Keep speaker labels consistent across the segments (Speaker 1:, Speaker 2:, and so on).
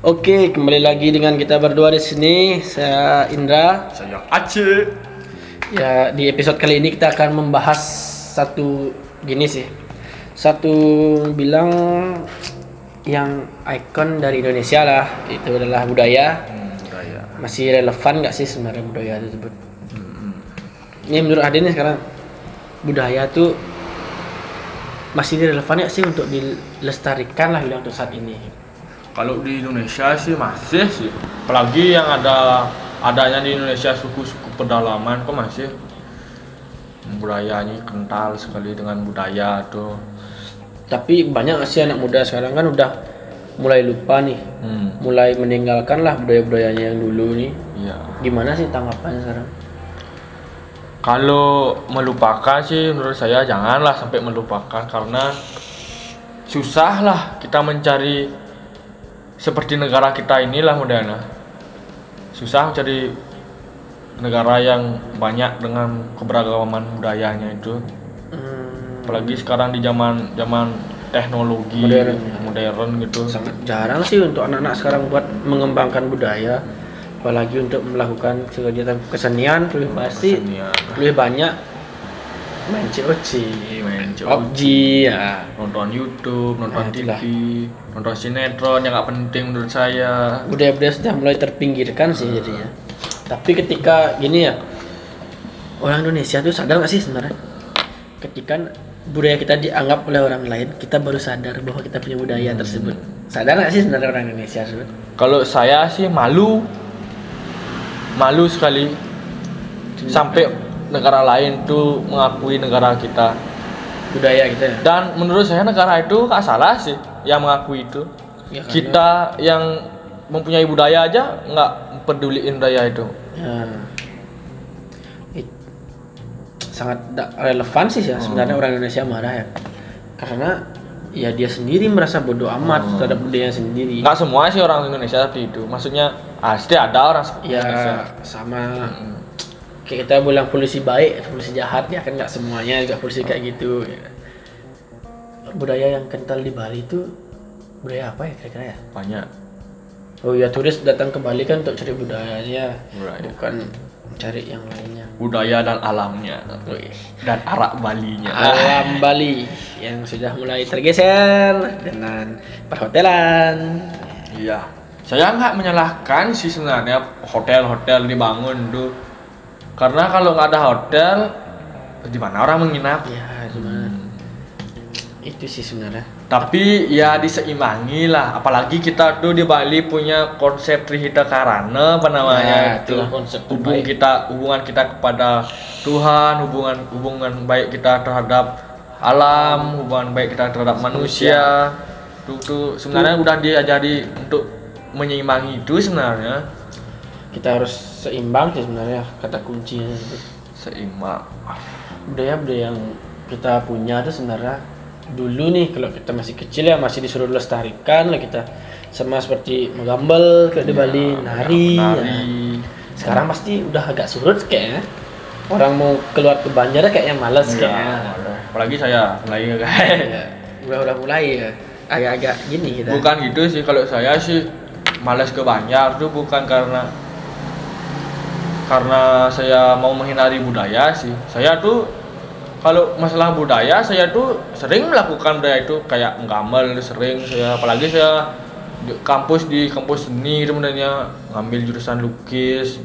Speaker 1: Oke, kembali lagi dengan kita berdua di sini. Saya Indra.
Speaker 2: Saya Aceh.
Speaker 1: Ya, di episode kali ini kita akan membahas satu gini sih. Satu bilang yang ikon dari Indonesia lah. Itu adalah budaya.
Speaker 2: Hmm, budaya.
Speaker 1: Masih relevan nggak sih sebenarnya budaya tersebut? Ini menurut Ade nih sekarang budaya tuh masih relevan nggak sih untuk dilestarikan lah bilang untuk saat ini?
Speaker 2: Kalau di Indonesia sih masih sih. Apalagi yang ada adanya di Indonesia suku-suku pedalaman kok masih budayanya kental sekali dengan budaya tuh.
Speaker 1: Tapi banyak sih anak muda sekarang kan udah mulai lupa nih,
Speaker 2: Hmm,
Speaker 1: mulai meninggalkan lah budaya-budayanya yang dulu nih.
Speaker 2: iya.
Speaker 1: Gimana sih tanggapannya sekarang?
Speaker 2: Kalau melupakan sih menurut saya janganlah sampai melupakan karena susah lah kita mencari seperti negara kita inilah modern. Susah mencari negara yang banyak dengan keberagaman budayanya itu.
Speaker 1: Hmm,
Speaker 2: Apalagi sekarang di zaman zaman teknologi
Speaker 1: Modern.
Speaker 2: modern gitu.
Speaker 1: sangat jarang sih untuk anak-anak sekarang buat mengembangkan budaya, apalagi untuk melakukan kegiatan kesenian lebih pasti
Speaker 2: Kesenian.
Speaker 1: lebih banyak main COC,
Speaker 2: main.
Speaker 1: PUBG ya.
Speaker 2: nonton YouTube, nonton
Speaker 1: Nah,
Speaker 2: TV,
Speaker 1: itulah.
Speaker 2: nonton sinetron yang nggak penting menurut saya.
Speaker 1: budaya-budaya sudah mulai terpinggirkan sih jadinya. Tapi ketika gini ya, orang Indonesia tuh sadar nggak sih sebenarnya? Ketika budaya kita dianggap oleh orang lain, kita baru sadar bahwa kita punya budaya tersebut. Sadar nggak sih sebenarnya orang Indonesia tersebut?
Speaker 2: Kalau saya sih malu, malu sekali sampai negara lain tuh mengakui negara kita.
Speaker 1: Budaya kita ya.
Speaker 2: Dan menurut saya negara itu nggak salah sih yang mengakui itu.
Speaker 1: Ya, karena-
Speaker 2: Kita yang mempunyai budaya aja nggak peduliin budaya itu.
Speaker 1: Ya. It- sangat relevan sih ya sebenarnya orang Indonesia marah ya. Karena ya dia sendiri merasa bodoh amat terhadap budaya sendiri.
Speaker 2: Nggak semua sih orang Indonesia seperti itu. Maksudnya pasti ada orang
Speaker 1: ya
Speaker 2: Indonesia.
Speaker 1: sama kayak kita bilang polisi baik polisi jahat ya kan nggak semuanya juga polisi kayak gitu ya. budaya yang kental di Bali itu budaya apa ya kira-kira ya
Speaker 2: banyak.
Speaker 1: oh ya turis datang ke Bali kan untuk cari budayanya
Speaker 2: Budaya.
Speaker 1: bukan cari yang lainnya
Speaker 2: budaya dan alamnya dan arak Balinya.
Speaker 1: alam Bali yang sudah mulai tergeser dengan perhotelan
Speaker 2: Iya. Saya nggak menyalahkan sih sebenarnya hotel-hotel dibangun tuh. Karena kalau nggak ada hotel, di mana orang menginap?
Speaker 1: ya gimana itu sih sebenarnya
Speaker 2: Tapi ya diseimbangi lah. Apalagi kita tuh di Bali punya konsep Trihita Karana apa namanya
Speaker 1: Ya,
Speaker 2: itu.
Speaker 1: konsep
Speaker 2: Hubung
Speaker 1: terbaik.
Speaker 2: kita, hubungan kita kepada Tuhan, hubungan hubungan baik kita terhadap alam, hubungan baik kita terhadap manusia. Tuh, tuh sebenarnya udah diajari untuk menyeimbangi itu sebenarnya
Speaker 1: kita harus seimbang sih sebenarnya kata kuncinya itu.
Speaker 2: seimbang.
Speaker 1: budaya-budaya yang kita punya itu sebenarnya dulu nih kalau kita masih kecil ya masih disuruh lestarikan lah kita sama seperti menggambel ke di Bali nari,
Speaker 2: Iya, Nari.
Speaker 1: ya. sekarang pasti udah agak surut kayaknya orang mau keluar ke Banjar kayaknya males kayaknya
Speaker 2: Ya, apalagi saya mulai
Speaker 1: ya, udah udah mulai ya agak-agak gini kita
Speaker 2: bukan gitu sih kalau saya sih malas ke Banjar tuh bukan karena karena saya mau menghindari budaya sih. Saya tuh kalau masalah budaya saya tuh sering melakukan budaya itu kayak nggamel sering. Saya apalagi saya di kampus di kampus seni sebenarnya ngambil jurusan lukis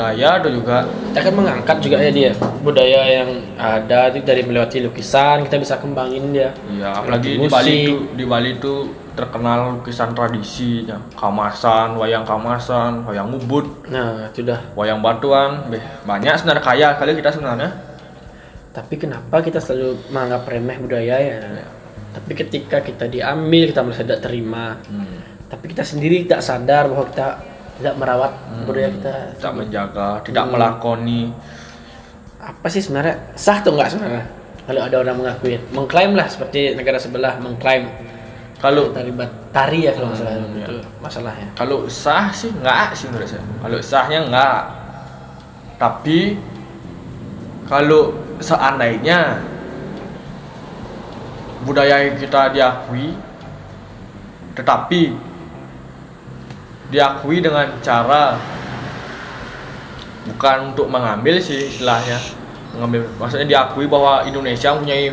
Speaker 2: budaya tuh juga
Speaker 1: kita kan mengangkat juga ya dia budaya yang ada itu dari melewati lukisan kita bisa kembangin dia
Speaker 2: Iya, apalagi di. Bali itu di Bali itu terkenal lukisan tradisi, ya. kamasan, wayang kamasan, wayang ubud,
Speaker 1: nah itu dah
Speaker 2: wayang batuan, beh, banyak sebenarnya kaya kali kita sebenarnya.
Speaker 1: Tapi kenapa kita selalu menganggap remeh budaya ya? Tapi ketika kita diambil, kita merasa tidak terima. Tapi kita sendiri tidak sadar bahwa kita tidak merawat budaya kita.
Speaker 2: Tidak menjaga, tidak melakoni.
Speaker 1: Apa sih sebenarnya sah tuh nggak sebenarnya? Kalau ada orang mengakui, mengklaim lah seperti negara sebelah mengklaim
Speaker 2: Kalau
Speaker 1: tari bat- tari ya kalau nggak salah
Speaker 2: Hmm,
Speaker 1: itu masalahnya.
Speaker 2: kalau sah sih enggak sih menurut saya. Kalau sahnya enggak. Tapi kalau seandainya budaya kita diakui tetapi diakui dengan cara bukan untuk mengambil sih istilahnya mengambil maksudnya diakui bahwa Indonesia mempunyai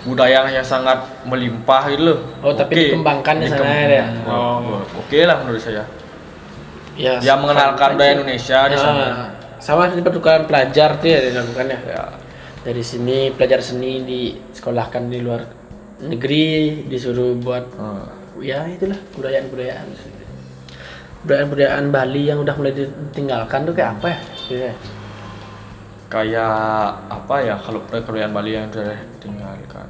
Speaker 2: budaya yang sangat melimpah gitu loh
Speaker 1: Oh, tapi
Speaker 2: Oke.
Speaker 1: dikembangkan di sana ya?
Speaker 2: Oh, oke lah menurut saya
Speaker 1: Ya,
Speaker 2: dia mengenalkan budaya Indonesia di
Speaker 1: sih.
Speaker 2: sana
Speaker 1: Ah, sama seperti pertukaran pelajar tuh ya dilakukan ya.
Speaker 2: ya
Speaker 1: Dari sini pelajar seni disekolahkan di luar negeri, disuruh buat
Speaker 2: Hmm.
Speaker 1: ya itulah budayaan-budayaan. Budayaan-budayaan Bali yang udah mulai ditinggalkan tuh kayak apa ya? Iya.
Speaker 2: kayak apa ya kalau kebudayaan Bali yang sudah ditinggalkan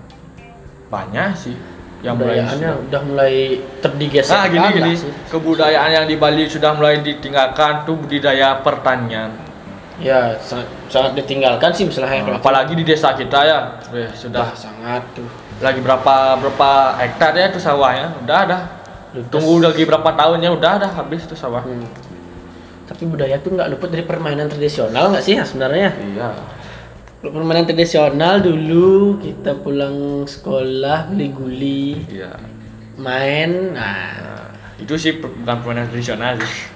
Speaker 2: banyak sih yang mulai
Speaker 1: Budayaannya udah mulai terdigesek.
Speaker 2: Nah gini gini
Speaker 1: sih.
Speaker 2: kebudayaan yang di Bali sudah mulai ditinggalkan tuh budidaya pertanian.
Speaker 1: Ya, sangat, sangat ditinggalkan sih misalnya kalau
Speaker 2: Apalagi di desa kita ya, Weh,
Speaker 1: sudah
Speaker 2: sudah
Speaker 1: sangat tuh.
Speaker 2: lagi berapa berapa hektar ya tuh sawahnya, udah ada.
Speaker 1: Ludes.
Speaker 2: Tunggu lagi berapa tahunnya udah ada habis tuh sawah.
Speaker 1: Hmm. Tapi budaya tuh nggak luput dari permainan tradisional nggak sih ya sebenarnya?
Speaker 2: Iya.
Speaker 1: Permainan tradisional dulu kita pulang sekolah beli guli,
Speaker 2: Iya.
Speaker 1: main, nah,
Speaker 2: Nah, itu sih bukan permainan tradisional sih.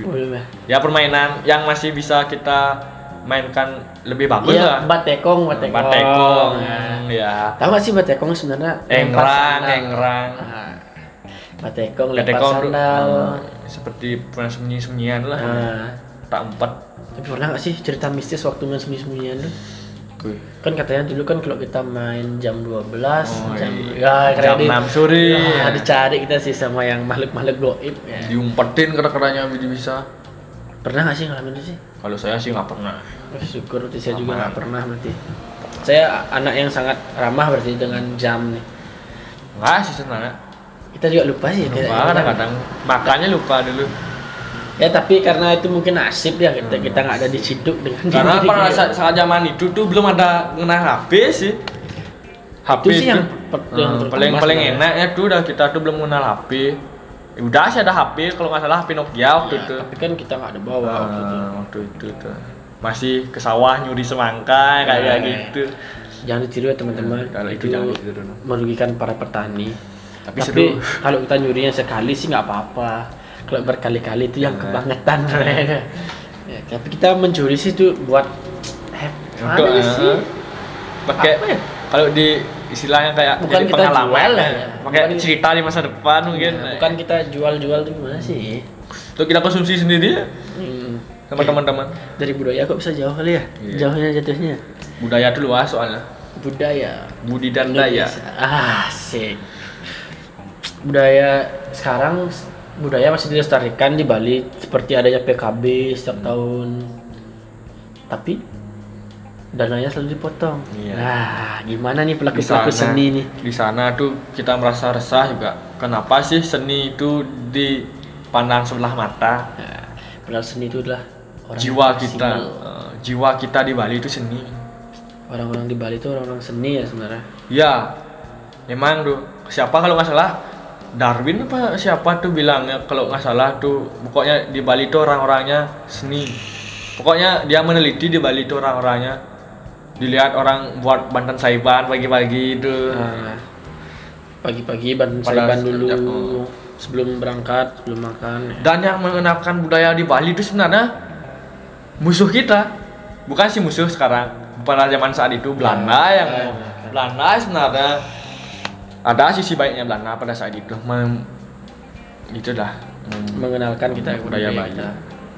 Speaker 1: belum ya.
Speaker 2: Ya permainan yang masih bisa kita mainkan lebih bagus
Speaker 1: Iya,
Speaker 2: lah.
Speaker 1: batekong, batekong.
Speaker 2: Batekong,
Speaker 1: Nah.
Speaker 2: ya.
Speaker 1: Tahu nggak sih batekong sebenarnya?
Speaker 2: Engrang, engrang.
Speaker 1: Nah,
Speaker 2: Ketekong tuh,
Speaker 1: sandal.
Speaker 2: eh, seperti pernah sembunyi-sembunyian lah.
Speaker 1: Nah,
Speaker 2: Tak empat.
Speaker 1: tapi pernah nggak sih cerita mistis waktu main sembunyi-sembunyian tuh? Kan katanya dulu kan kalau kita main jam 12,
Speaker 2: Oh,
Speaker 1: jam
Speaker 2: iya.
Speaker 1: ya
Speaker 2: Jam
Speaker 1: di-
Speaker 2: 6 sore.
Speaker 1: Ya, dicari kita sih sama yang makhluk-makhluk goib ya.
Speaker 2: Diumpetin kera-keranya bisa.
Speaker 1: Pernah nggak sih ngalamin itu sih?
Speaker 2: Kalau saya sih nggak pernah.
Speaker 1: Oh, syukur berarti saya juga nggak pernah berarti. Saya anak yang sangat ramah berarti dengan jam nih.
Speaker 2: Nggak sih sebenarnya.
Speaker 1: Kita juga lupa sih.
Speaker 2: Lupa kadang-kadang. Makanya lupa dulu.
Speaker 1: Ya tapi karena itu mungkin nasib ya kita kita nggak ada diciduk dengan
Speaker 2: Karena pada saat, saat zaman itu tuh belum ada mengenal HP sih. HP
Speaker 1: Itu sih yang per- yang
Speaker 2: Hmm, paling paling enaknya tuh udah kita tuh belum mengenal HP. Ya udah sih ada HP kalau nggak salah HP Nokia waktu
Speaker 1: Ya,
Speaker 2: itu.
Speaker 1: tapi kan kita nggak ada bawa waktu itu.
Speaker 2: Waktu itu tuh. Masih ke sawah nyuri semangka kayak
Speaker 1: Eh.
Speaker 2: gitu.
Speaker 1: Jangan ditiru ya teman-teman.
Speaker 2: Kalau itu jangan ditiru.
Speaker 1: Merugikan para petani.
Speaker 2: Tapi
Speaker 1: Tapi, kalau kita nyurinya sekali sih nggak apa-apa. Kalau berkali-kali itu yang
Speaker 2: Eh.
Speaker 1: kebangetan. ya, tapi kita mencuri sih tuh buat have fun
Speaker 2: Untuk
Speaker 1: aja
Speaker 2: eh,
Speaker 1: sih.
Speaker 2: pakai
Speaker 1: ya?
Speaker 2: kalau di istilahnya kayak
Speaker 1: Bukan
Speaker 2: jadi
Speaker 1: kita
Speaker 2: pengalaman
Speaker 1: jual
Speaker 2: ya.
Speaker 1: ya.
Speaker 2: Pakai
Speaker 1: Bukan-
Speaker 2: cerita di masa depan mungkin.
Speaker 1: Ya, bukan kita jual-jual tuh gimana sih?
Speaker 2: Untuk kita konsumsi sendiri ya,
Speaker 1: Hmm.
Speaker 2: sama teman-teman.
Speaker 1: Dari budaya kok bisa jauh kali ya?
Speaker 2: Iya.
Speaker 1: Jauhnya jatuhnya.
Speaker 2: Budaya itu luas soalnya.
Speaker 1: Budaya.
Speaker 2: Budi dan daya.
Speaker 1: Indonesia. Asik. Budaya sekarang budaya masih dilestarikan di Bali seperti adanya PKB setiap tahun. Tapi dananya selalu dipotong.
Speaker 2: Iya.
Speaker 1: Nah, gimana nih
Speaker 2: Di
Speaker 1: pelaku-pelaku
Speaker 2: sana-
Speaker 1: seni nih?
Speaker 2: Di sana tuh kita merasa resah juga. Kenapa sih seni itu dipandang sebelah mata?
Speaker 1: Nah, padahal seni itu adalah orang
Speaker 2: jiwa kita, eh, jiwa kita di Bali itu seni.
Speaker 1: Orang-orang di Bali itu orang-orang seni ya sebenarnya.
Speaker 2: Ya, memang tuh. Siapa kalau nggak salah Darwin apa siapa tuh bilangnya kalau nggak salah tuh pokoknya di Bali tuh orang-orangnya seni. Pokoknya dia meneliti di Bali tuh orang-orangnya dilihat orang buat bantan saiban pagi-pagi itu.
Speaker 1: Nah, pagi-pagi ban
Speaker 2: Pada
Speaker 1: saiban dulu
Speaker 2: oh.
Speaker 1: sebelum berangkat, sebelum makan. ya.
Speaker 2: Dan yang mengenalkan budaya di Bali itu sebenarnya musuh kita. Bukan sih musuh sekarang. Pada zaman saat itu Belanda yang
Speaker 1: Ya, ya.
Speaker 2: Belanda sebenarnya ada sisi baiknya Belanda pada saat itu. Mem, itu dah mem-
Speaker 1: mengenalkan kita
Speaker 2: budaya
Speaker 1: budaya
Speaker 2: Bali
Speaker 1: kita.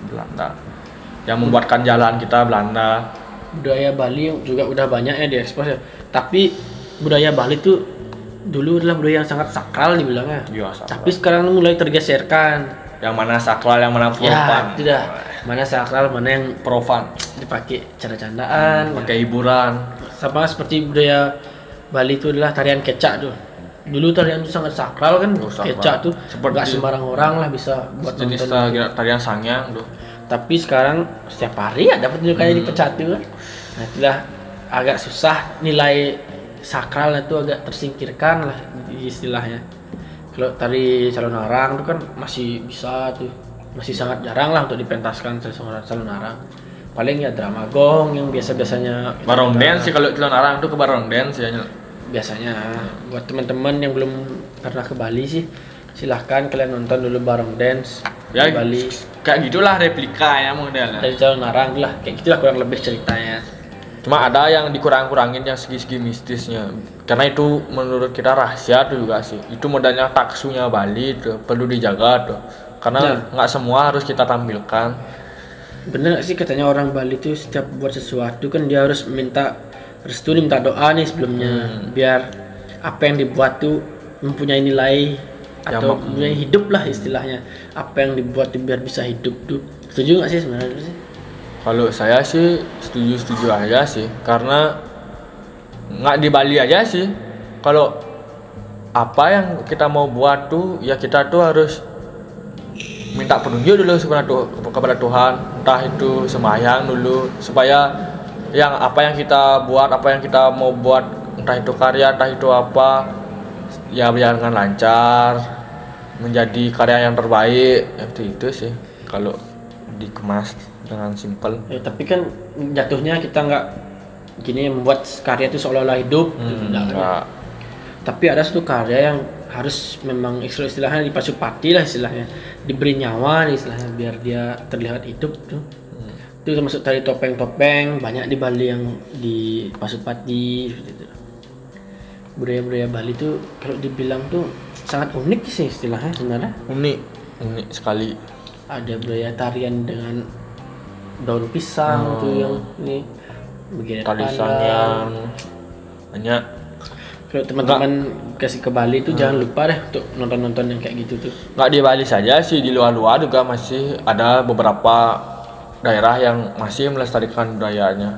Speaker 2: Belanda yang membuatkan jalan kita Belanda
Speaker 1: budaya Bali juga udah banyak ya diekspos ya. Tapi budaya Bali tuh dulu adalah budaya yang sangat sakral dibilangnya.
Speaker 2: Iya, sakral.
Speaker 1: Tapi sekarang mulai tergeserkan.
Speaker 2: yang mana sakral yang mana
Speaker 1: Ya,
Speaker 2: profan
Speaker 1: tidak. Mana sakral, mana yang
Speaker 2: profan
Speaker 1: dipakai canda-candaan.
Speaker 2: pakai hiburan
Speaker 1: Sama seperti budaya Bali itu adalah tarian kecak tuh. Dulu tarian itu sangat sakral kan,
Speaker 2: Oh,
Speaker 1: kecak tuh.
Speaker 2: Seperti-
Speaker 1: Nggak sembarang orang lah bisa buat
Speaker 2: jenis tarian, tarian sangyang tuh
Speaker 1: Tapi sekarang setiap hari ada pertunjukannya
Speaker 2: Hmm.
Speaker 1: di Pecatu kan. Nah, itulah agak susah nilai sakral itu agak tersingkirkan lah istilahnya. Kalau tari calon arang itu kan masih bisa tuh. Masih sangat jarang lah untuk dipentaskan calon calon arang. Paling ya drama gong yang biasa-biasanya kita
Speaker 2: barong dance sih kalau Cilon Arang tuh ke barong dance ya
Speaker 1: biasanya buat teman-teman yang belum pernah ke Bali sih silahkan kalian nonton dulu bareng dance
Speaker 2: ya
Speaker 1: di Bali.
Speaker 2: kayak gitulah replika ya modelnya
Speaker 1: dari Jalan Narang lah kayak gitulah kurang lebih ceritanya.
Speaker 2: Cuma ada yang dikurang-kurangin yang segi-segi mistisnya. Karena itu menurut kita rahasia tuh juga sih. Itu modalnya taksunya Bali tuh perlu dijaga tuh karena
Speaker 1: Nah.
Speaker 2: nggak semua harus kita tampilkan.
Speaker 1: Bener gak sih katanya orang Bali tuh setiap buat sesuatu kan dia harus minta restu minta doa nih sebelumnya biar apa yang dibuat tuh mempunyai nilai
Speaker 2: Ya,
Speaker 1: atau
Speaker 2: mak-
Speaker 1: mempunyai hidup lah istilahnya. Apa yang dibuat tuh biar bisa hidup tuh. Setuju gak sih sebenarnya? Sih?
Speaker 2: Kalau saya sih setuju-setuju aja sih, karena nggak di Bali aja sih. Kalau apa yang kita mau buat tuh, ya kita tuh harus minta petunjuk dulu kepada, Tu- kepada Tuhan, entah itu semayang dulu, supaya yang apa yang kita buat, apa yang kita mau buat, entah itu karya, entah itu apa, ya berjalan dengan lancar, menjadi karya yang terbaik, seperti itu sih. Kalau dikemas dengan simpel.
Speaker 1: ya, tapi kan jatuhnya kita nggak gini membuat karya itu seolah-olah hidup gitu,
Speaker 2: Hmm,
Speaker 1: enggak kan?
Speaker 2: enggak.
Speaker 1: tapi ada satu karya yang harus memang istilah istilahnya dipasupati lah istilahnya diberi nyawa nih istilahnya biar dia terlihat hidup tuh itu termasuk tadi topeng-topeng banyak di Bali yang dipasupati seperti itu. Budaya-budaya Bali tuh kalau dibilang tuh sangat unik sih istilahnya sebenarnya.
Speaker 2: Unik unik sekali.
Speaker 1: Ada budaya tarian dengan daun pisang tuh yang ini begini
Speaker 2: talisannya banyak.
Speaker 1: Kalau teman-teman kasih ke Bali tuh jangan lupa deh untuk nonton-nonton yang kayak gitu tuh.
Speaker 2: Nggak di Bali saja sih di luar-luar juga masih ada beberapa daerah yang masih melestarikan budayanya.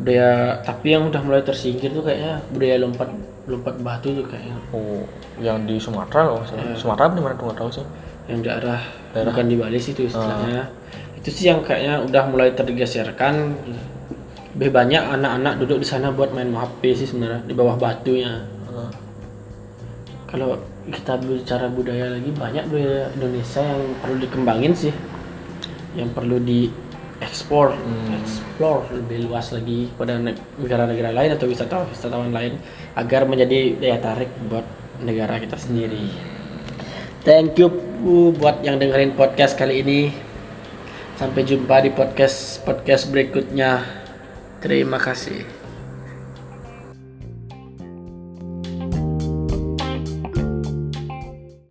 Speaker 1: Budaya tapi yang udah mulai tersingkir tuh kayaknya budaya lompat lompat batu tuh kayaknya.
Speaker 2: Oh yang di Sumatera loh Sumatera di mana? Tuh nggak tahu sih.
Speaker 1: Yang daerah, bukan di Bali sih itu istilahnya. Itu sih yang kayaknya udah mulai tergeserkan. Lebih banyak anak-anak duduk di sana buat main HP sih sebenarnya di bawah batunya.
Speaker 2: Ah.
Speaker 1: kalau kita bicara budaya lagi banyak budaya Indonesia yang perlu dikembangin sih yang perlu diekspor explore lebih luas lagi pada ne- negara-negara lain atau wisatawan wisatawan lain agar menjadi daya tarik buat negara kita sendiri. Thank you Bu, buat yang dengerin podcast kali ini. Sampai jumpa di podcast podcast berikutnya. Terima kasih